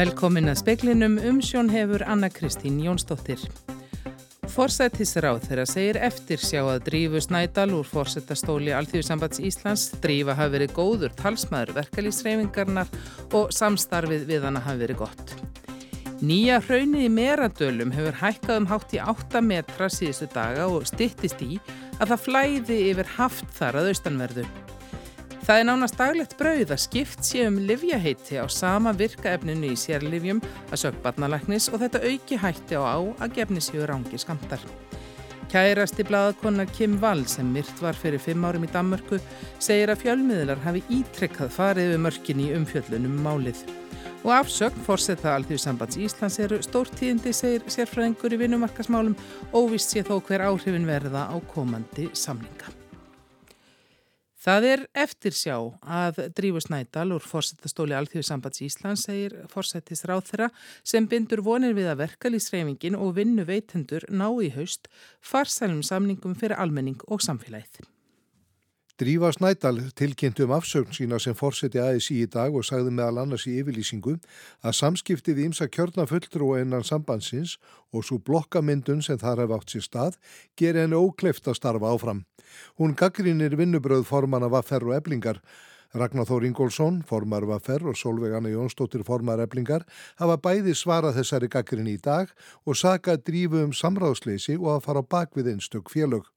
Velkomin að speklinum umsjón hefur Anna Kristín Jónsdóttir. Forsættisráð þeirra segir eftir sjá að Drífu Snædal úr Forsættastóli Alþjóðsambands Íslands Drífa hafi verið góður talsmaður verkalýsreifingarnar og samstarfið við hana hafi verið gott. Nýja hraunið í meradölum hefur hækkað um hátt í 8 metra síðustu daga og stittist í að það flæði yfir haft þar að austanverðu. Það er nánast daglegt brauð að skipt sé um livjaheiti á sama virkaefninu í sérlivjum að sög barnalæknis og þetta auki hætti á á að gefni séu rángi skamtar. Kærasti blaðakonar Kim Wall sem myrt var fyrir fimm árum í Danmörku segir að fjölmiðlar hafi ítrekkað farið við mörkin í umfjöllunum málið. Og afsögn fórsetta Alþjóðsambands Íslands eru stórtíðindi segir sérfræðingur í vinnumarkasmálum óvist sé þó hver áhrifin verða á komandi samninga. Það er eftir sjá að Drífur Snædal úr fórsetastóli Alþjóðsambands Íslands segir fórsetis ráð þeirra sem bindur vonir við að verkalýsreifingin og vinnu veitendur ná í haust farsælum samningum fyrir almenning og samfélagið. Drífa Snædal tilkynntu um afsögn sína sem fórseti ASI í dag og sagði meðal annars í yfirlýsingu að samskipti við ímsa kjörnafulltrú einan sambandsins og svo blokkamyndun sem þar hef átt sér stað gerir henni ókleft að starfa áfram. Hún gaggrínir vinnubröð forman af afferr og eblingar. Ragnar Þór Ingólfsson, formar afferr og Solveig Anna Jónsdóttir formar eblingar hafa bæði svarað þessari gaggrín í dag og saka drífu um samráðsleysi og að fara á bakvið einstök félög.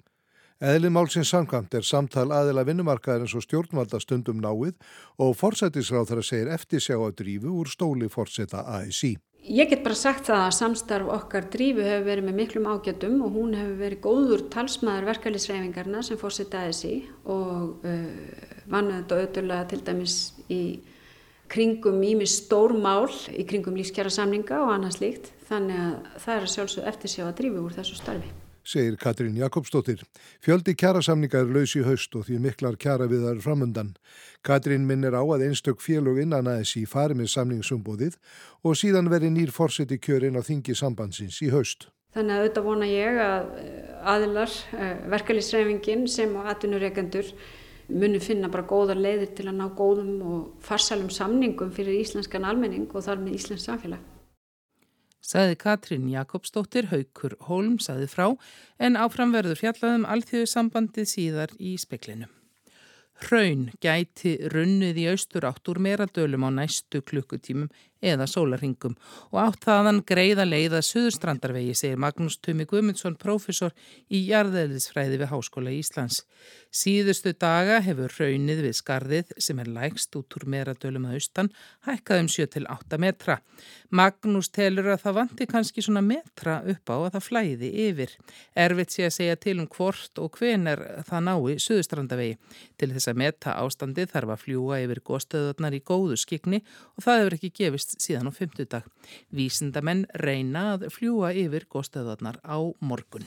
Eðlið málsins samkvæmt er samtal aðila vinnumarkaðar eins og stjórnvalda stundum náið og forsættisráð þar að segir eftirsjá að drífu úr stóli forsetta ASI. Ég get bara sagt það að samstarf okkar drífu hefur verið með miklum ágjöldum og hún hefur verið góður talsmaður verkefliðsreyfingarna sem fórsetta ASI og uh, vannuð þetta auðvitað til dæmis í kringum ími stór mál í kringum lífskjara samninga og annað slíkt þannig að það er að sjálfsög eftirsjá að drífu úr þessu starfi segir Katrín Jakobsdóttir. Fjöldi kjærasamninga er laus í haust og því miklar kjæra við þar framöndan. Katrín minnir á að einstök félög innan aðeins í fari með samningsumbóðið og síðan veri nýr fórseti kjörin á þingi sambandsins í haust. Þannig að auðvitað vona ég að eh, aðilar, eh, verkefliðsreifingin sem og atvinnureikendur muni finna bara góðar leiðir til að ná góðum og farsalum samningum fyrir íslenskan almenning og þar með íslensk samfélag. Saði Katrín Jakobsdóttir, Haukur Holm, saði frá en áframverður fjallaðum alþjóðsambandið síðar í speklinum. Hraun gæti runnið í austur átt úr meradölum á næstu klukkutímum eða sólarhingum og átt þaðan greiða leiða Suðurstrandarvegi, segir Magnús Tumi Guðmundsson, profesor í jarðeðlisfræði við Háskóla Íslands. Síðustu daga hefur raunið við skarðið sem er lægst út úr meradölum að austan, hækkað um 7-8 metra. Magnús telur að það vanti kannski svona metra upp á að það flæði yfir. Erfitt sé að segja til um hvort og hvenar það nái Suðurstrandavegi. Til þess að meta ástandi þarf að fljúa yfir góðstöðunar í góðu skikni og það hefur ekki gefist síðan á fymtudag. Vísindamenn reyna að fljúa yfir góðstöðarnar á morgun.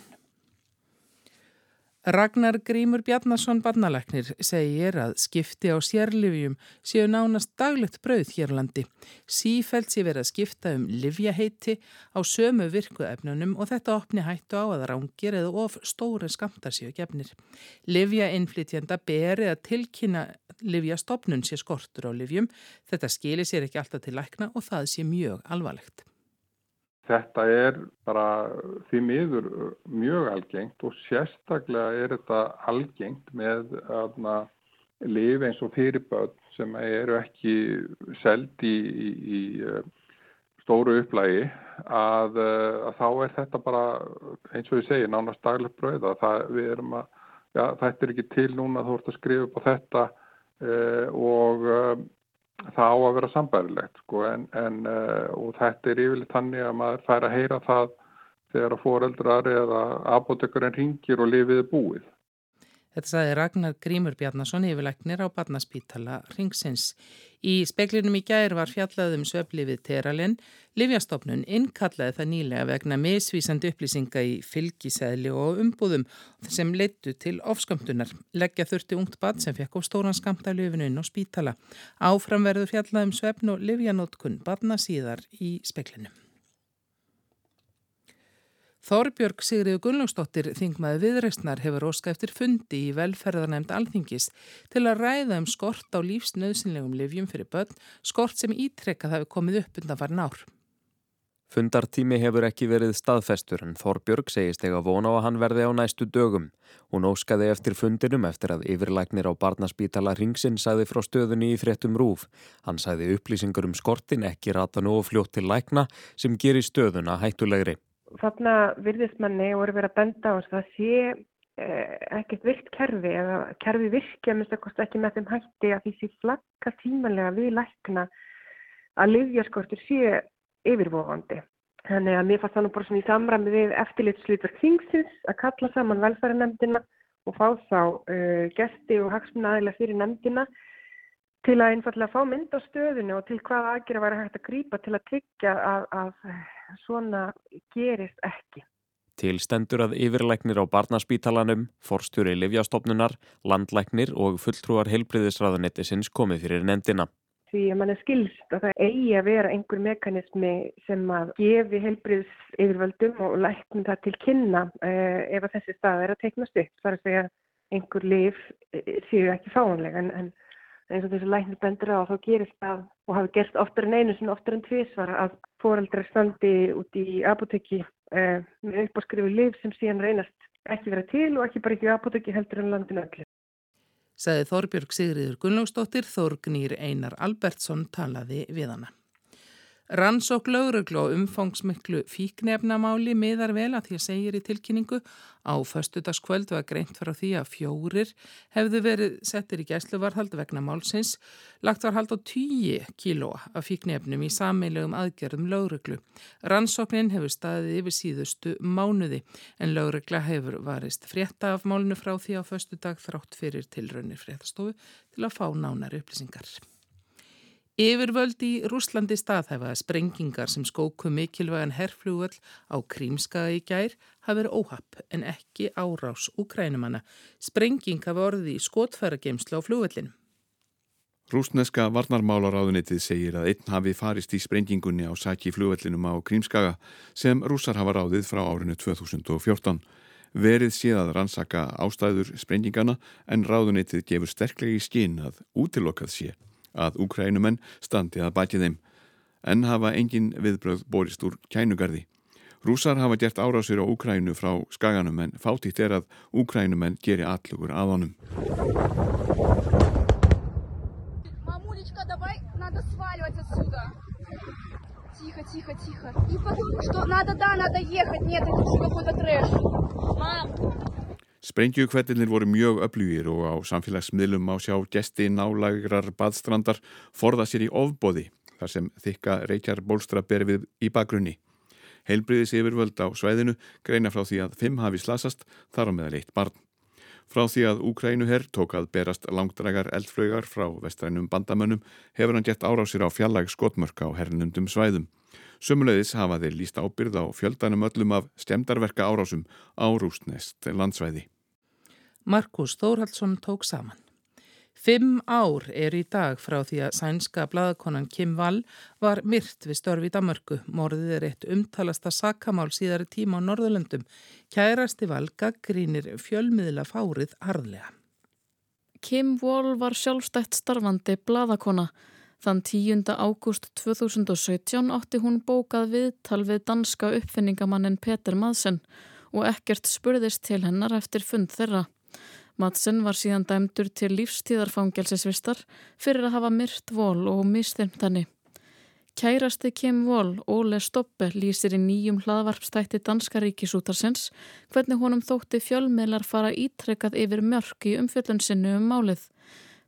Ragnar Grímur Bjarnason barnaleknir segir að skipti á sérlifjum séu nánast daglegt brauð hérlandi. Sífælt sé verið að skipta um livjaheiti á sömu virkuefnunum og þetta opni hættu á að rángir eða of stóri skamtar séu gefnir. Livjainflytjanda beri að tilkynna livjastofnun sé skortur á livjum. Þetta skilir sér ekki alltaf til lækna og það sé mjög alvarlegt. Þetta er bara því miður mjög algengt og sérstaklega er þetta algengt með lif eins og fyrirböld sem eru ekki seld í, í, í eh, stóru upplægi að, eh, að þá er þetta bara eins og ég segi nánast daglega bröða. Það, að, ja, þetta er ekki til núna þú ert að skrifa upp á þetta og uh, það á að vera sambærilegt sko en, en uh, og þetta er yfirleitt þannig að maður fær að heyra það þegar að foreldrar eða apotekurinn ringir og lifiði búið. Þetta saði Ragnar Grímur Bjarnason yfirleiknir á Barnaspítala Ringsins. Í speklinum í gær var fjallaðum söflifið Teralinn. Livjastofnun innkallaði það nýlega vegna misvísandi upplýsinga í fylgisæðli og umbúðum sem leittu til ofskamtunar. Leggja þurfti ungt bad sem fekk á stóran skamt af löfinu inn á spítala. Áframverðu fjallaðum söfn og livjanótkun badna síðar í speklinum. Þorbjörg Sigriður Gunnlaugsdóttir þingmaði viðreistnar hefur óska eftir fundi í velferðarnemnd alþingis til að ræða um skort á lífsnöðsynlegum livjum fyrir börn, skort sem ítrekkað hafi komið upp undan farin ár. Fundartími hefur ekki verið staðfestur en Þorbjörg segist ega vona á að hann verði á næstu dögum. Hún óskaði eftir fundinum eftir að yfirlæknir á barnaspítala Ringsin sagði frá stöðunni í fréttum rúf. Hann sagði upplýsingur um skortin ekki rata nú og fljótt til lækna sem gerir stöðuna hættulegri. Þarna virðist manni og eru verið að benda á þess að það sé eh, ekkert virkt kerfi eða kerfi virkja minnst ekki með þeim hætti að því sé flagga tímanlega við lækna að livjaskortur sé yfirvofandi. Þannig að mér fannst það nú bara svona í samræmi við eftirlitslutverk þingsins að kalla saman velfæranemdina og fá þá uh, gesti og hagsmunnaðilega fyrir nemdina til að einfallega fá mynd á stöðinu og til hvað aðgjör að vera hægt að grýpa til að tryggja að, að svona gerist ekki. Til stendur að yfirleiknir á barnaspítalanum, forstjóri livjastofnunar, landleiknir og fulltrúar heilbriðisraðanetti sinns komið fyrir nefndina því að mann er skilst að það eigi að vera einhver mekanismi sem að gefi heilbriðs yfirvöldum og læknum það til kynna eh, ef að þessi stað er að teiknast upp. Það er að segja einhver lif eh, séu ekki fáanlega en, en eins og þessi læknir bendur á þá gerist það og hafi gerst oftar en einu sem oftar en tvísvar að foreldrar standi út í apotekki eh, með uppáskrifu lif sem síðan reynast ekki vera til og ekki bara ekki apotekki heldur en landinu öllu sagði Þorbjörg Sigriður Gunnlóksdóttir, Þorgnýr Einar Albertsson talaði við hana. Rannsók lauruglu og umfangsmiklu fíknefnamáli miðar vel að því að segir í tilkynningu á föstudagskvöld var greint frá því að fjórir hefðu verið settir í gæsluvarhald vegna málsins, lagt var hald á 10 kílóa af fíknefnum í sammeilögum aðgerðum lauruglu. Rannsóknin hefur staðið yfir síðustu mánuði en laurugla hefur varist frétta af málunu frá því á föstudag þrátt fyrir tilraunir fréttastofu til að fá nánari upplýsingar. Yfirvöld í Rúslandi staðhæfa að sprengingar sem skóku mikilvægan herflugöld á Krímskaða í gær hafi verið óhapp en ekki árás úkrænumanna. Sprenging hafi orðið í skotfærageimsla á flugöldinu. Rúsneska varnarmálaráðunitið segir að einn hafi farist í sprengingunni á sæki flugöllinum á Krímskaga sem rúsar hafa ráðið frá árinu 2014. Verið séð að rannsaka ástæður sprengingana en ráðunitið gefur sterklegi skinn að útilokkað sé að úkrænumenn standi að bæti þeim. En hafa engin viðbröð borist úr kænugarði. Rúsar hafa gert árásir á Úkrænu frá skaganum en fátítt er að Úkrænumenn geri allugur að honum. Sprengjuhvettinir voru mjög öflugir og á samfélagsmiðlum á sjá gesti nálægrar badstrandar forða sér í ofbóði þar sem þykka reykjar bólstra beri við í bakgrunni. Heilbriðis yfirvöld á svæðinu greina frá því að fimm hafi slasast þar á meðal eitt barn. Frá því að Úkrænuherr tók að berast langdragar eldflögar frá vestrænum bandamönnum hefur hann gett árásir á fjallag skotmörk á hernundum svæðum. Sumulegðis hafa þeir lísta ábyrð á fjöldanum öllum af stemdarverka árásum á rústnest landsvæði. Markus Þórhaldsson tók saman. Fimm ár er í dag frá því að sænska bladakonan Kim Wall var myrt við störfi í Damörgu. Morðið er eitt umtalasta sakamál síðari tíma á Norðurlöndum. Kærasti Wall gaggrínir fjölmiðla fárið harðlega. Kim Wall var sjálfstætt starfandi bladakona. Þann 10. ágúst 2017 átti hún bókað viðtal við danska uppfinningamannin Peter Madsen og ekkert spurðist til hennar eftir fund þeirra. Madsen var síðan dæmdur til lífstíðarfangelsisvistar fyrir að hafa myrt vol og mistyrmt henni. Kærasti Kim Wall, Óle Stoppe, lýsir í nýjum hlaðvarpstætti Danska ríkisútarsins hvernig honum þótti fjölmiðlar fara ítrekkað yfir mjörk í umfjöllun sinni um málið.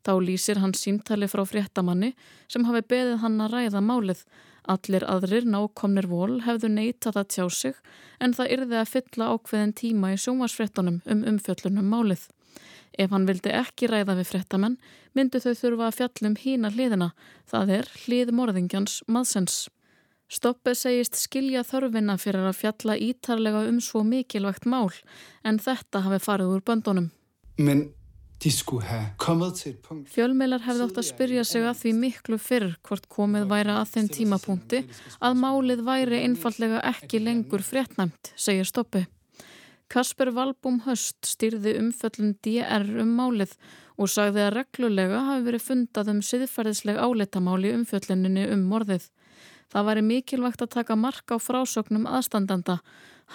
Þá lýsir hann símtali frá fréttamanni sem hafi beðið hann að ræða málið. Allir aðrir nákomnir vol hefðu neytað að tjá sig en það yrði að fylla ákveðin tíma í sjómasfréttunum um umfjöllunum málið. Ef hann vildi ekki ræða við frettamenn myndu þau þurfa að fjallum hína hliðina, það er hlið morðingjans maðsens. Stoppe segist skilja þörfina fyrir að fjalla ítarlega um svo mikilvægt mál en þetta hafi farið úr böndunum. Men Fjölmeilar hefði átt að spyrja sig að því miklu fyrr hvort komið væri að þeim tímapunkti að málið væri einfallega ekki lengur fréttnæmt, segir Stoppi. Kasper Valbúm Höst styrði umföllum DR um málið og sagði að reglulega hafi verið fundað um siðferðisleg áletamáli umfölluninni um morðið. Það væri mikilvægt að taka mark á frásögnum aðstandanda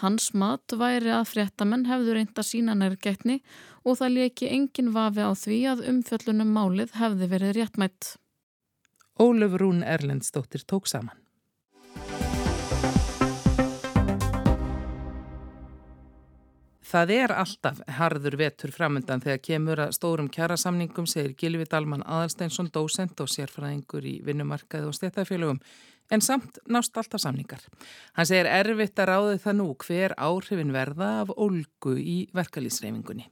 Hans mat væri að fréttamenn hefðu reynda sína nærgætni og það leki engin vafi á því að umfjöllunum málið hefði verið réttmætt. Ólöf Rún Erlendstóttir tók saman. Það er alltaf harður vetur framöndan þegar kemur að stórum kjærasamningum, segir Gilvi Dalman Aðalsteinsson, dósent og sérfræðingur í vinnumarkaði og stéttafélögum en samt nást alltaf samningar. Hann segir erfitt að ráði það nú hver áhrifin verða af ólgu í verkalýsreifingunni.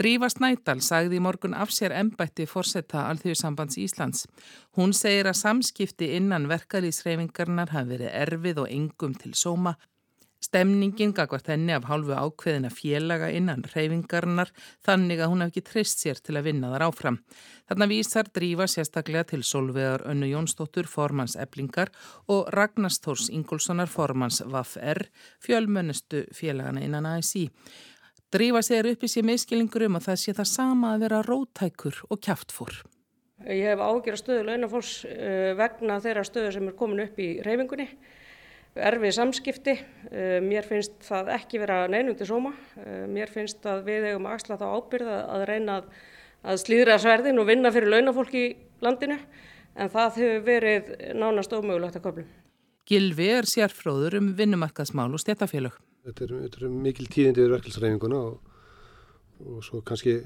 Drífa Snædal sagði í morgun af sér embætti fórsetta Alþjóðsambands Íslands. Hún segir að samskipti innan verkalýsreifingarnar hafi verið erfið og engum til sóma Stemningin gagvart henni af hálfu ákveðina félaga innan reyfingarnar þannig að hún hef ekki trist sér til að vinna þar áfram. Þarna vísar drífa sérstaklega til Solvegar Önnu Jónsdóttur formans eblingar og Ragnarstórs Ingólfssonar formans VAF-R fjölmönnustu félagana innan ASI. Drífa segir upp í sér meðskilingur um að það sé það sama að vera rótækur og kjáftfór. Ég hef ágjör að stöðu launafólks eh, vegna þeirra stöðu sem er komin upp í reyfingunni erfið samskipti. Eh, mér finnst það ekki vera neinundi sóma. Eh, mér finnst að við eigum að axla þá ábyrða að reyna að, að slíðra sverðin og vinna fyrir launafólk í landinu en það hefur verið nánast ómögulegt að köflum. Gilvi er sérfróður um vinnumarkaðsmál og stéttafélög. Þetta er, þetta er mikil tíðindi yfir verkefnsreifinguna og, og svo kannski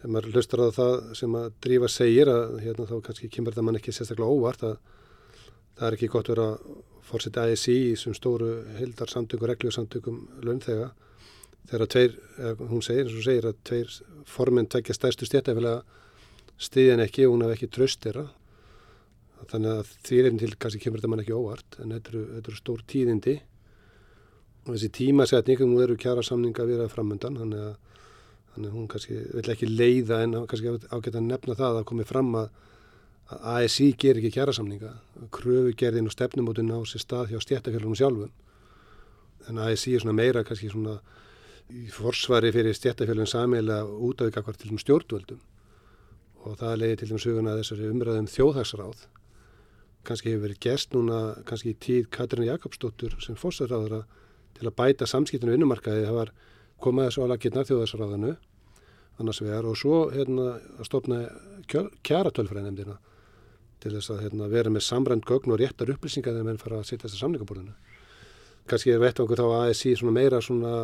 ef maður hlustar á það sem að drífa segir að hérna, þá kannski kemur þetta mann ekki sérstaklega óvart að það er ekki gott verið að fórseti ASI í þessum stóru hildarsamtökum, regljóðsamtökum launþega þegar tveir, hún segir, eins og segir að tveir formin tvekja stærstu stjættafélag stiðjan ekki og hún hef ekki tröst þeirra. Þannig að því einn til kannski kemur þetta mann ekki óvart en þetta eru, þetta eru stór tíðindi. Og þessi tímasetning nú eru kjara samninga að vera framöndan þannig að, þannig að hún kannski vil ekki leiða en kannski ágæta að nefna það að komi fram að að ASI ger ekki kjærasamninga kröfugerðin og stefnumótun á sér stað hjá stjættafélagum sjálfum. En ASI er svona meira kannski svona í forsvari fyrir stjættafélagum samíla út af ykkar til stjórnvöldum. Og það leiði til þeim söguna þessari umræðum þjóðhagsráð. Kannski hefur verið gerst núna kannski í tíð Katrín Jakobsdóttur sem fórsæðráðara til að bæta samskiptinu innumarkaði það var komaði svo að lakirna þjóðhagsráðanu annars vegar og svo hérna að stopna kjaratölfræðinemdina til þess að hérna, vera með samrænt gögn og réttar upplýsingar þegar menn fara að setja þess að samlingaborðinu. Kanski er vettvangur þá að ASI svona meira svona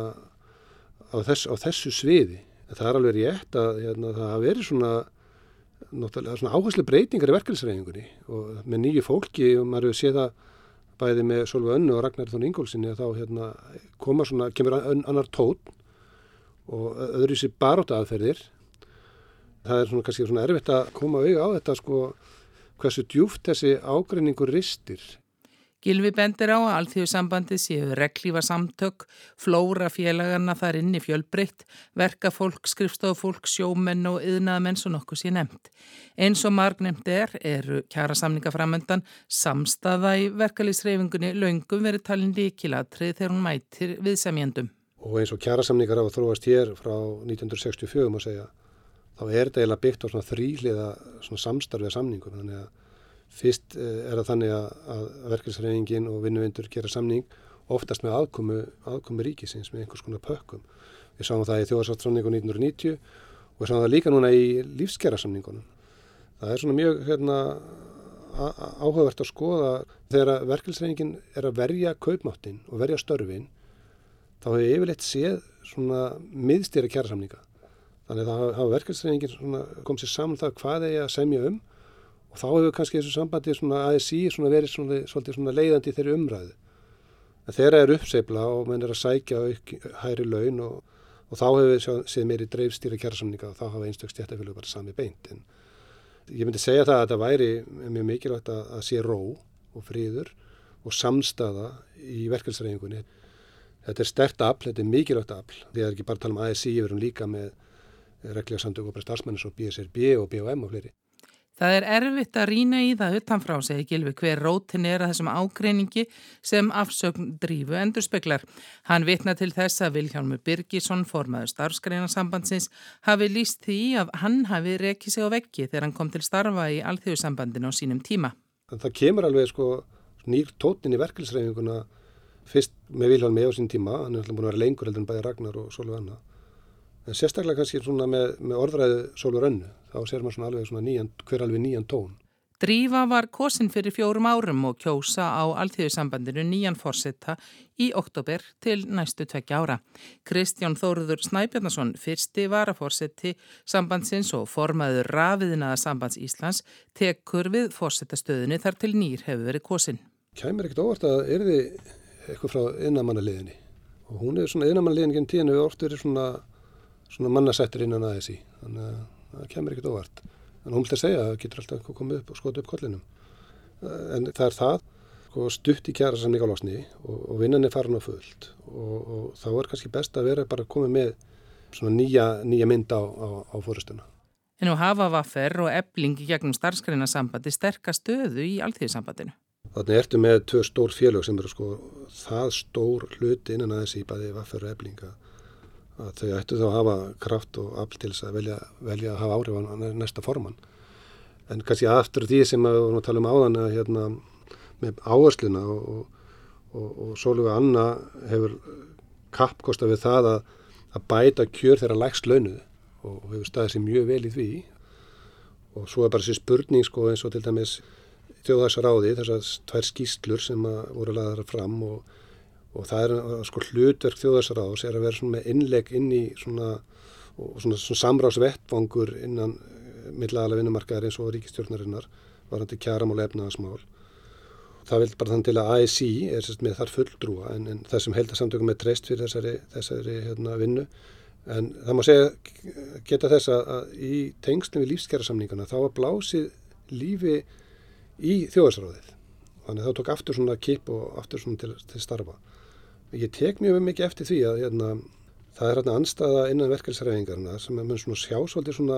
á, þess, á þessu sviði. Það er alveg rétt að hérna, það hafi verið svona, svona áherslu breytingar í verkefnisreiningunni og með nýju fólki og maður hefur séð það bæði með Solveig Önnu og Ragnar Þón Ingólfsinni að þá hérna, svona, kemur annar tón og öðru sér baróta aðferðir. Það er svona kannski svona erfitt að koma auðvitað á þetta sko hversu djúft þessi ágreiningur ristir. Gilvi bendir á að alþjóðsambandið séu reglífa samtök, flóra félagarna þar inni fjölbreytt, verkafólk, skrifstofólk, sjómenn og yðnaðamenn svo nokkuð sé nefnt. Eins og marg nefnt er, eru kjara samningaframöndan samstaða í verkalýsreifingunni laungum verið talin líkilatrið þegar hún mætir viðsamjendum. Og eins og kjara samningar hafa þróast hér frá 1964 má segja þá er þetta eiginlega byggt á svona þrýliða svona samstarfið samningum þannig að fyrst eh, er það þannig að, að verkefnsreyningin og vinnuvindur gera samning oftast með aðkomu, aðkomu ríkisins með einhvers konar pökkum. Við sáum það í þjóðarsáttssamningun 1990 og við sáum það líka núna í lífskjara samningunum. Það er svona mjög hérna, áhugavert að skoða þegar verkefnsreyningin er að verja kaupmáttin og verja störfin þá hefur yfirleitt séð svona miðstýra kjara samninga Þannig að það hafa verkefnsreyningin komið sér saman um það hvað er ég að semja um og þá hefur kannski þessu sambandi ASI verið svona, svolítið leiðandi þeirri umræðu. En þeirra er uppseifla og menn er að sækja hæri laun og, og þá hefur séð meiri dreifstýra kjærsamninga og þá hafa einstaklega stjættafélag bara sami beint. En ég myndi segja það að þetta væri mjög mikilvægt að, að sé ró og fríður og samstaða í verkefnsreyningunni. Þetta er stert afl, þetta er mikilvægt afl. Því að það er ekki bara að tala um ASI, við erum líka með reglega samtök og starfsmennir svo BSRB og BOM og fleiri. Það er erfitt að rína í það utanfrá, segi Gilvi, hver rótin er að þessum ágreiningi sem afsögn drífu endur speklar. Hann vitna til þess að Vilhjálmur Birgisson, formaður starfsgreinasambandsins, hafi líst því að hann hafi rekið sig á veggi þegar hann kom til starfa í alþjóðsambandinu á sínum tíma. Það kemur alveg sko nýr tótin í verkefnisreifinguna fyrst með Vilhjálmi á sín tíma, hann er alltaf búin að vera lengur heldur en bæði Ragnar og Sólvi Anna. En sérstaklega kannski svona með, með orðræðu Sólur Önnu, þá ser maður svona alveg svona nýjan, hver alveg nýjan tón. Drífa var kosin fyrir fjórum árum og kjósa á Alþjóðsambandinu nýjan fórsetta í oktober til næstu tvekja ára. Kristján Þóruður Snæbjörnason, fyrsti varafórsetti sambandsins og formaður rafiðinaða sambands Íslands, tekur við fórsettastöðinu þar til nýr hefur verið kosin. Kæmur ekkert óvart að er þið eitthvað frá innamannaliðinni og hún er svona innamannaliðin genn tíðan við oft verið svona svona mannasættir innan aðeins í þannig að það kemur ekkert óvart. En hún vil það segja að það getur alltaf komið upp og skota upp kollinum. En það er það sko, stutt í kjæra sann í gálásni og, og vinnan er farin á fullt og, og þá er kannski best að vera bara komið með svona nýja, nýja mynd á, á, á fórustuna En nú hafa vaffer og eblingi gegnum starfskreinarsambandi sterkast stöðu í alltíðsambandinu Þannig ertu með tvö stór félög sem eru sko það stór hluti innan aðeins í bæði vaffer og eblinga að þau ættu þá að hafa kraft og afl til þess að velja, velja að hafa áhrif á næsta forman. En kannski aftur því sem við vorum að tala um áðan að hérna með áhersluna og, og, og, Sólífa Anna hefur kappkosta við það að, að bæta kjör þeirra lægst launuð og hefur staðið sér mjög vel í því og svo er bara þessi spurning sko eins og til dæmis þjóðarsráði þessar tvær skýstlur sem voru laðar fram og og það er uh, sko hlutverk þjóðarsraðs er að vera svona með innleg inn í svona, svona, svona samráðsvettvangur innan uh, millaðalega vinnumarkaðar eins og ríkistjórnarinnar varandi kjaramál efnaðasmál. Það vil bara þann til að ASI er sérst með þar fulldrúa en, en þessum heldarsamtökum er treyst fyrir þessari, þessari hérna, vinnu en það má segja geta þess að, í tengslum við lífskjærasamningana þá var blásið lífi í þjóðarsráðið. Þannig það tók aftur svona kip og aftur svona til, til starfa. Ég tek mjög mikið eftir því að hérna, það er hérna anstaða innan verkefælsræfingarna sem er mun svona sjásvöldi svona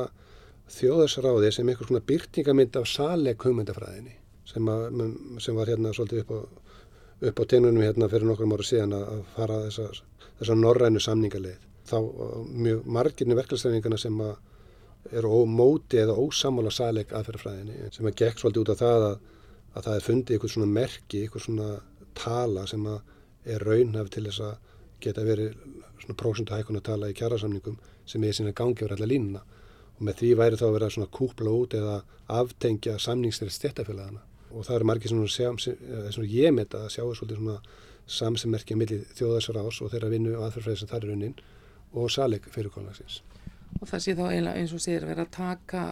þjóðarsráði sem eitthvað svona byrtingamind af saleg hugmyndafræðinni sem, að, sem var hérna svolítið upp á, upp á teinunum hérna fyrir nokkrum ára síðan að fara þessar, þessar norrænu samningarleið. Þá mjög margirni verkefælsræfingarna sem eru ómóti eða ósamála saleg aðferðafræðinni sem að gekk svolítið út af það að, að það er fundið eitthvað svona merki, eitthvað svona tala sem að er raunhaf til þess að geta verið svona prósundu hækkun að tala í kjærasamningum sem er sína gangi verið allar línuna og með því væri þá að vera svona kúpla út eða aftengja samningstæri stjættafélagana og það eru margir svona, sem, svona ég met að sjá svolítið svona samsemmerkja millir þjóðarsar ás og þeirra vinnu og aðferðfræði sem það er raunin og saleg fyrirkólagsins. Og það sé þá eiginlega eins og sér verið að taka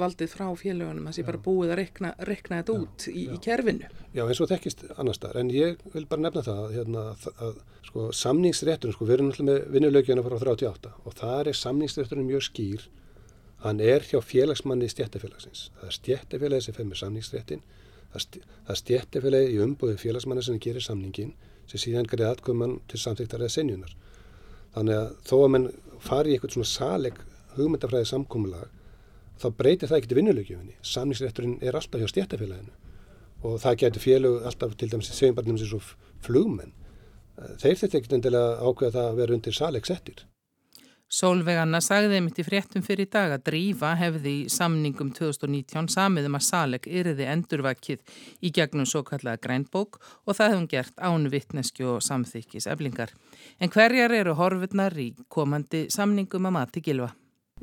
valdið frá félagunum að sé bara búið að rekna, rekna þetta já, út í, í kerfinu. Já eins og þekkist annar staðar. En ég vil bara nefna það hérna, að, að sko, samningsrétturinn, sko, við erum alltaf með vinnulegjana frá 38 og það er samningsrétturinn mjög skýr. Hann er hjá félagsmanni stjættafélagsins það er stjættafélagi sem fer með samningsréttin það er stjættafélagi í umbúði félagsmanni sem gerir samningin sem síðan greið aðgöfum til samþyktar eða senjunar þannig að þó að mann fari í eitthvað svona saleg hugmyndafræði samkómulag þá breytir það ekkert í vinnulegjöfinni. Samningsrétturinn er alltaf hjá stjættafélaginu og það getur félög alltaf til dæmis segjumbarnum sem svo flugmenn. Þeir þetta ekkert endilega ákveða það að vera undir salegsettir. Sólveganna sagði mitt í fréttum fyrir dag að Drífa hefði í samningum 2019 samiðum að Saleg yrði endurvakið í gegnum svo kallega grænbók og það hefum gert án vittnesku og samþykkis eflingar. En hverjar eru horfurnar í komandi samningum að mati gilfa?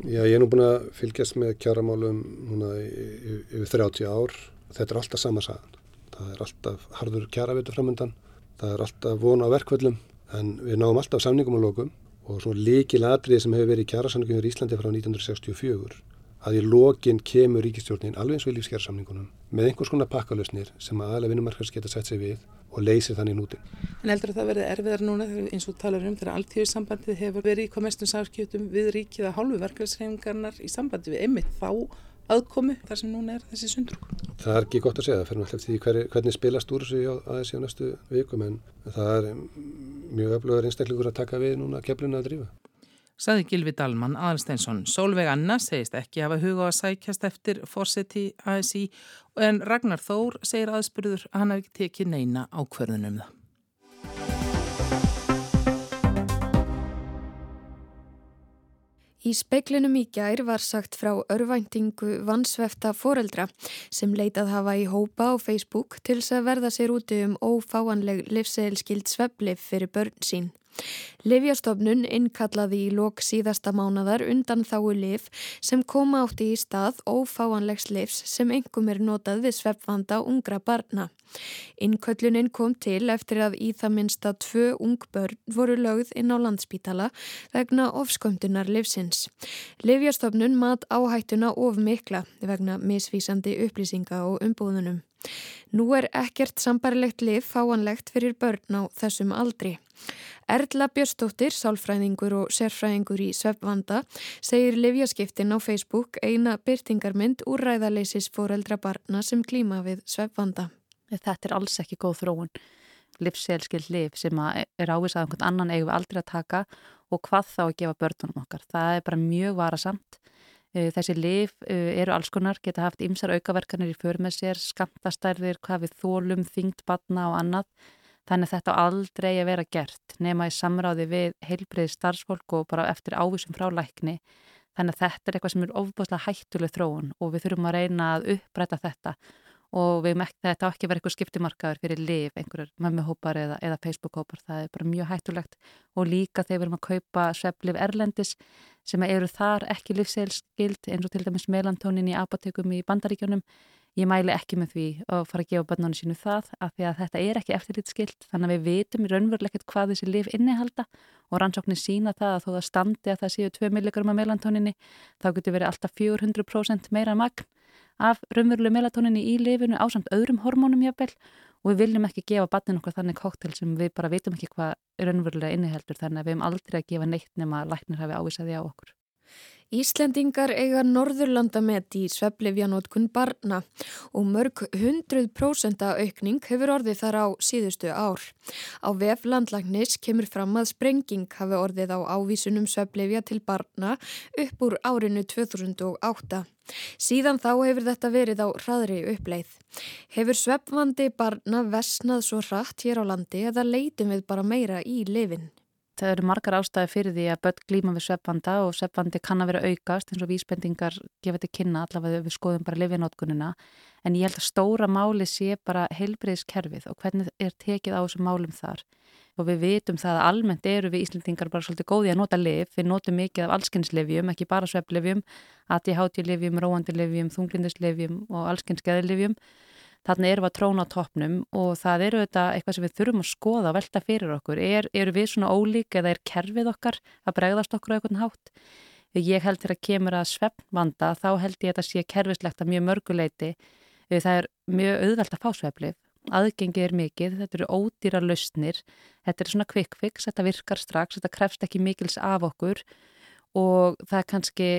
Já, ég er nú búin að fylgjast með kjáramálum núna yfir 30 ár. Þetta er alltaf sama sagan. Það er alltaf harður kjaravitur framöndan, það er alltaf vona á verkvöldum, en við náum alltaf samningum og lokum og svona líkil atrið sem hefur verið í kjarasamningum í Íslandi frá 1964 að í lokin kemur ríkistjórnin alveg eins og í lífskjærasamningunum með einhvers konar pakkalösnir sem aðalega vinnumarkars geta sett sig við og leysir þannig núti. En heldur það verið erfiðar núna eins og talar um þegar alltíðussambandið hefur verið í komestum sáskjötum við ríkið að hálfu verkefæðsreifingarnar í sambandi við einmitt þá aðkomi þar sem núna er þessi sundrúk? Það er ekki gott að segja, það fyrir alltaf því hver, hvernig spilast úr þessu aðeins í næstu vikum en það er mjög öflugur einstaklingur að taka við núna keflinu að drífa. Saði Gilvi Dalman Aðalsteinsson. Solveig Anna segist ekki hafa huga að sækjast eftir fórseti ASI en Ragnar Þór segir aðspurður að hann hafi ekki tekið neina ákverðunum það. Í speiklinum í gær var sagt frá örvæntingu vansvefta foreldra sem leitað hafa í hópa á Facebook til þess að verða sér úti um ófáanleg livseilskild sveplif fyrir börn sín. Livjastofnun innkallaði í lok síðasta mánadar undan þáu liv sem koma átti í stað ófáanlegs livs sem engum er notað við sveppvanda ungra barna. Innköllunin kom til eftir að í það minsta tvö ung börn voru lögð inn á landspítala vegna ofskömmtunar livsins. Livjastofnun mat áhættuna of mikla vegna misvísandi upplýsinga og umbúðunum. Nú er ekkert sambarilegt liv fáanlegt fyrir börn á þessum aldri. Erla Björstóttir, sálfræðingur og sérfræðingur í Svefvanda, segir livjaskiptin á Facebook eina byrtingarmynd úr ræðaleysis fóreldra barna sem klíma við Svefvanda. Þetta er alls ekki góð þróun. Livsselskild liv sem er ávisað einhvern annan eigum við aldrei að taka og hvað þá að gefa börnunum okkar. Það er bara mjög varasamt. Eh, þessi liv eh, eru alls konar, geta haft ymsar aukaverkanir í för með sér, skamtastærðir, hvað við þólum, þyngt batna og annað. Þannig að þetta aldrei að vera gert nema í samráði við heilbreið starfsfólk og bara eftir ávísum frá lækni. Þannig að þetta er eitthvað sem er ofbúslega hættuleg þróun og við þurfum að reyna að uppræta þetta og við mekta þetta ekki verið eitthvað skiptimarkaður fyrir liv, einhverjur mömmuhópar eða, eða Facebook-hópar. Það er bara mjög hættulegt og líka þegar við erum að kaupa sveppliv erlendis sem eru þar ekki livseilskild eins og til dæmis melantónin í apotekum í bandaríkjónum Ég mæli ekki með því að fara að gefa börnunum sínu það af því að þetta er ekki eftirlitskilt þannig að við vitum í raunverulegt hvað þessi lif innihalda og rannsóknir sína það að þó það standi að það séu 2 milligram af melantóninni þá getur verið alltaf 400% meira magn af raunverulegu melantóninni í lifinu á samt öðrum hormónum jábel og við viljum ekki gefa börnunum okkur þannig koktel sem við bara vitum ekki hvað raunverulega innihaldur þannig að við hefum aldrei að gefa neitt nema læknir hafi ávisaði á okkur. Íslendingar eiga norðurlandamet í svepplifjanótkun barna og mörg 100% aukning hefur orðið þar á síðustu ár. Á vef landlagnis kemur fram að sprenging hafi orðið á ávísunum svepplifja til barna upp úr árinu 2008. Síðan þá hefur þetta verið á hraðri uppleið. Hefur sveppvandi barna vesnað svo hratt hér á landi eða leitum við bara meira í lifin? Það eru margar ástæði fyrir því að börn glíma við sveppvanda og sveppvandi kann að vera aukast eins og vísbendingar gefa þetta kynna allavega við skoðum bara lifinótkununa en ég held að stóra máli sé bara heilbreyðskerfið og hvernig er tekið á þessum málum þar. Og við vitum það að almennt eru við Íslandingar bara svolítið góði að nota lif, við notum mikið af allskynslefjum, ekki bara svepplefjum, ADHD-lefjum, róandilefjum, þunglindisleifjum og allskynnskeðilefjum Þannig erum við að tróna á toppnum og það eru þetta eitthvað sem við þurfum að skoða og velta fyrir okkur. Er, eru við svona ólík eða er kerfið okkar að bregðast okkur á einhvern hátt? Ég held að kemur að svefnvanda, þá held ég að þetta sé kerfislegt að mjög mörguleiti. Það er mjög auðvelt að fá sveflið. Aðgengi er mikið, þetta eru ódýra lausnir, þetta er svona quick fix, þetta virkar strax, þetta krefst ekki mikils af okkur og það er kannski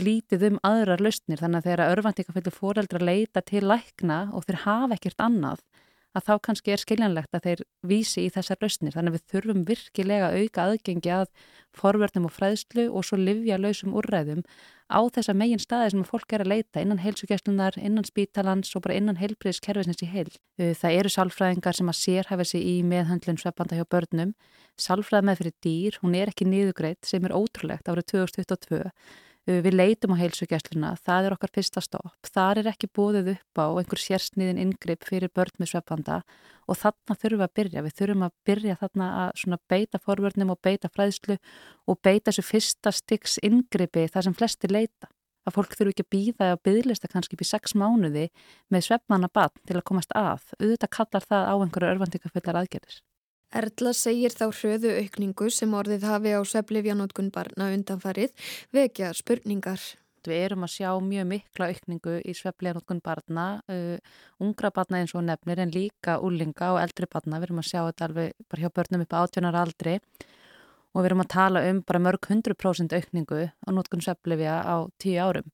lítið um aðrar lausnir þannig að þegar örvandikaföldu fóreldra leita til lækna og þeir hafa ekkert annað að þá kannski er skiljanlegt að þeir vísi í þessar lausnir þannig að við þurfum virkilega auka aðgengi að forverðnum og fræðslu og svo livja lausum úrræðum á þessa megin staði sem fólk er að leita innan heilsugjastlunar, innan spítalans og bara innan heilbriðskerfisins í heil. Það eru sálfræðingar sem að sérhæfa sig í meðhandlun sveppanda hjá börnum. Sálfræð með fyrir dýr, hún er ekki niðugreitt sem er ótrúlegt árið 2022 Við leitum á heilsugjastluna, það er okkar fyrsta stopp. Það er ekki búið upp á einhver sérsniðin yngripp fyrir börn með sveppanda og þarna þurfum við að byrja. Við þurfum að byrja þarna að beita forvörnum og beita fræðslu og beita þessu fyrsta styggs yngripi þar sem flesti leita. Að fólk þurfu ekki að býða og byðlista kannski upp í sex mánuði með sveppmanna bann til að komast að. Auðvitað kallar það á einhverju örfandikafullar aðgerðis. Erla segir þá hröðu aukningu sem orðið hafi á sveplifjanótkun barna undanfarið vekja spurningar. Við erum að sjá mjög mikla aukningu í sveplifjanótkun barna, uh, ungra barna eins og nefnir en líka úlinga og eldri barna. Við erum að sjá þetta alveg bara hjá börnum upp á átjónar aldri og við erum að tala um bara mörg hundru prósent aukningu á nótkun sveplifja á tíu árum.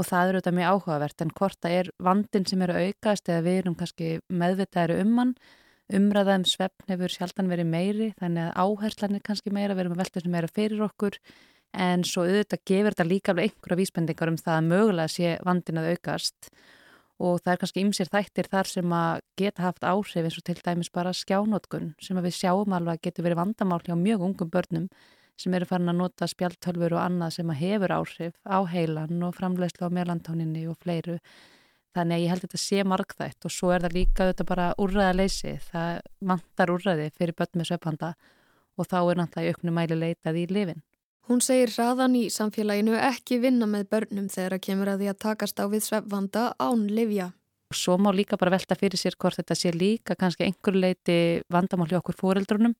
Og það eru þetta mjög áhugavert en hvort það er vandin sem eru aukast eða við erum kannski meðvitaðri um hann umræðaðum svefn hefur sjaldan verið meiri þannig að áherslan er kannski meira, við erum að velta þessu meira fyrir okkur. En svo auðvitað gefur þetta líka alveg einhverja vísbendingar um það að mögulega sé vandin að aukast. Og það er kannski ymsir þættir þar sem að geta haft áhrif eins og til dæmis bara skjánótkun sem við sjáum alveg að getur verið vandamál hjá mjög ungum börnum sem eru farin að nota spjaltölfur og annað sem að hefur áhrif á heilan og framlegslu á melantóninni og fleiru þannig að ég held að þetta sé margþætt og svo er það líka þetta bara úrræðaleysi það vantar úrræði fyrir börn með söpanda og þá er náttúrulega í auknum mæli leitað í lifin. Hún segir hraðan í samfélaginu ekki vinna með börnum þegar að kemur að því að takast á við svefvanda án livja. Svo má líka bara velta fyrir sér hvort þetta sé líka kannski einhver leiti vandamál hjá okkur fóreldrunum.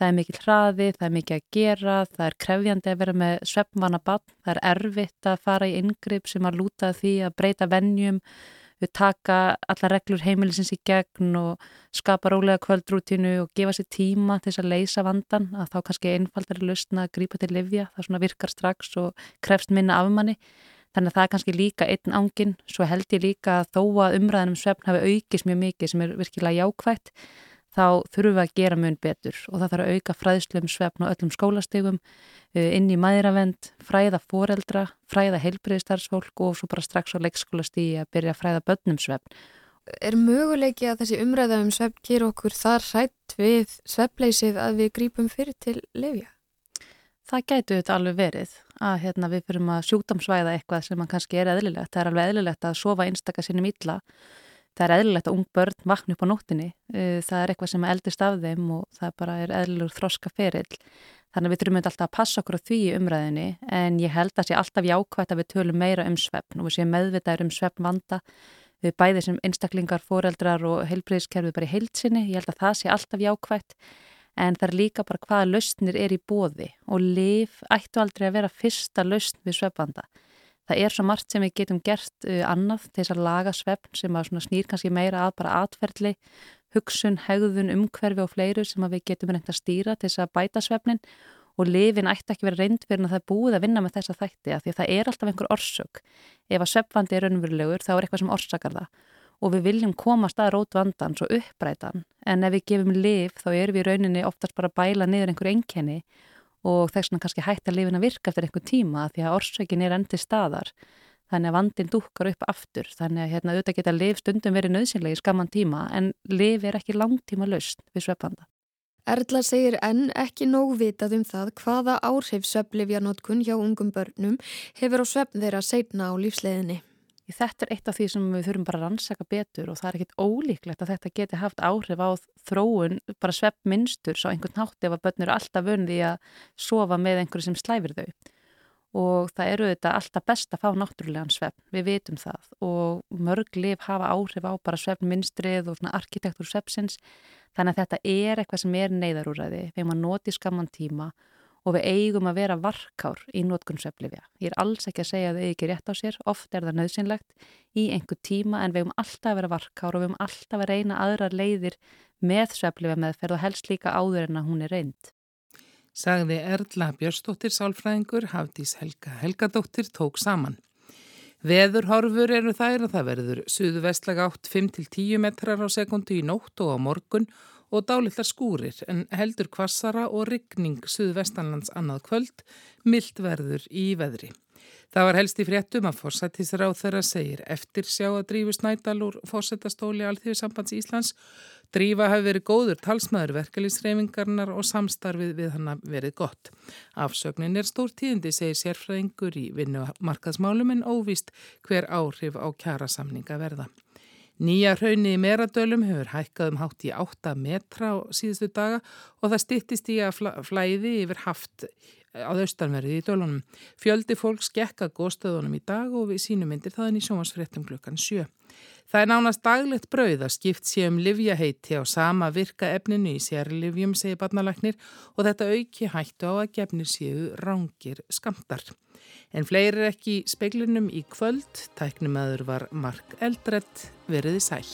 Það er mikil hraði, það er mikil að gera, það er krefjandi að vera með svefnvana bann, það er erfitt að fara í yngripp sem að lúta því að breyta vennjum, við taka alla reglur heimilisins í gegn og skapa rólega kvöldrútinu og gefa sér tíma til þess að leysa vandan að þá kannski einfaldari lustna að grípa til livja, það svona virkar strax og krefst minna afmanni þannig að það er kannski líka einn ángin svo held ég líka að þó að umræðinum svefn hafi aukist mjög mikið sem er virkilega jákvægt þá þurfum við að gera mun betur og það þarf að auka fræðslum svefn og öllum skólastegum eh, inn í maðuravend, fræða foreldra, fræða heilbriðstarfsfólk og svo bara strax á leikskólastígi að byrja að fræða börnum svefn. Er möguleiki að þessi umræða um svefn ger okkur þar rætt við svefnleysið að við grípum fyrir til lefja? Það gætu þetta alveg verið að hérna, við fyrirum að sjúkdamsvæða eitthvað sem kannski er eðlilegt. Það er alveg eðlilegt að sofa einstakar sinnum illa það er eðlilegt að ung börn vakna upp á nóttinni eh, það er eitthvað sem eldist af þeim og það bara er eðlilegur þroska ferill þannig að við þurfum alltaf að passa okkur á því umræðinni en ég held að sé alltaf jákvægt að við tölum meira um svefn og við séum meðvitaður um svefn vanda við bæði sem einstaklingar, foreldrar og heilbreyðskerfið bara í heilsinni ég held að það sé alltaf jákvægt en það er líka bara hvaða lausnir er í bóði og liv ættu aldrei að vera fyrsta lausn við svefnvanda það er svo margt sem við getum gert uh, annað þess að laga svefn sem að snýr kannski meira að bara atferðli, hugsun, hegðun, umhverfi og fleiru sem við getum reynd að stýra til þess að bæta svefnin og lifin ætti ekki verið reynd fyrir að það er búið að vinna með þessa þætti að því að það er alltaf einhver orsök. Ef að svefvandi er raunverulegur þá er eitthvað sem orsakar það. Og við viljum komast að rót vandans og upprætan en ef við gefum liv þá erum við rauninni oftast bara bæla niður einhver enkenni og þess vegna kannski hægt að lifin að virka eftir einhver tíma því að orsökin er endi staðar þannig að vandin dúkar upp aftur þannig að hérna, auðvitað geta liv stundum verið nöðsynlega í skamman tíma en liv er ekki langtíma löst við sveppanda. Erla segir enn ekki nóg vitað um það hvaða áhrif svepplifjanótkun hjá ungum börnum hefur á sveppn þeirra seitna á lífsleðinni. Þetta er eitt af því sem við þurfum bara að rannsaka betur og það er ekkit ólíklegt að þetta geti haft áhrif á þróun, bara svepp minnstur svo einhvern nátt ef að börn eru alltaf vunni að sofa með einhverju sem slæfir þau. Og það eru þetta alltaf best að fá náttúrulegan svepp, við vitum það. Og mörg liv hafa áhrif á bara svepp minnstrið og svona arkitektur sveppsins, þannig að þetta er eitthvað sem er neyðarúræði, við erum að noti skamman tíma og við eigum að vera varkár í nótkunnsöflifja. Ég er alls ekki að segja að þau ekki rétt á sér, oft er það nöðsynlegt í einhver tíma en við eigum alltaf að vera varkár og við eigum alltaf að reyna aðra leiðir með söflifja meðferð og helst líka áður en að hún er reynd. Sagði Erla Björnsdóttir Sálfræðingur, Hafdís Helga Helgadóttir tók saman. Veðurhorfur eru þær að það verður suðu vestlega átt 5-10 metrar á sekundu í nótt og á morgun og dálittar skúrir en heldur kvassara og ryggning suðvestanlands annað kvöld, myllt verður í veðri. Það var helst í fréttum að fórsættisráð þeirra segir eftir sjá að drífu snædal úr fórsættastóli Alþjóðsambands Íslands. Drífa hafi verið góður talsmaður verkefliðsreifingarnar og samstarfið við hann verið gott. Afsögnin er stór tíðindi, segir sérfræðingur í vinnumarkaðsmálum en óvist hver áhrif á kjara samninga verða. Nýja hraunni í meradölum hefur hækkað um hátt í 8 metra síðustu daga og það stittist í að flæði yfir haft á austanverði í dölunum. Fjöldi fólk skekka góðstöðunum í dag og við sínum myndir þaðan í sjómasfrettum klukkan 7. Það er nánast daglegt brauð að skipt sé um livjaheiti á sama virka efninu í sérlivjum, segir barnalæknir og þetta auki hættu á að gefnir séu rángir skamtar. En fleiri ekki speiklinum í kvöld, tæknum aður var Mark Eldredd veriði sæl.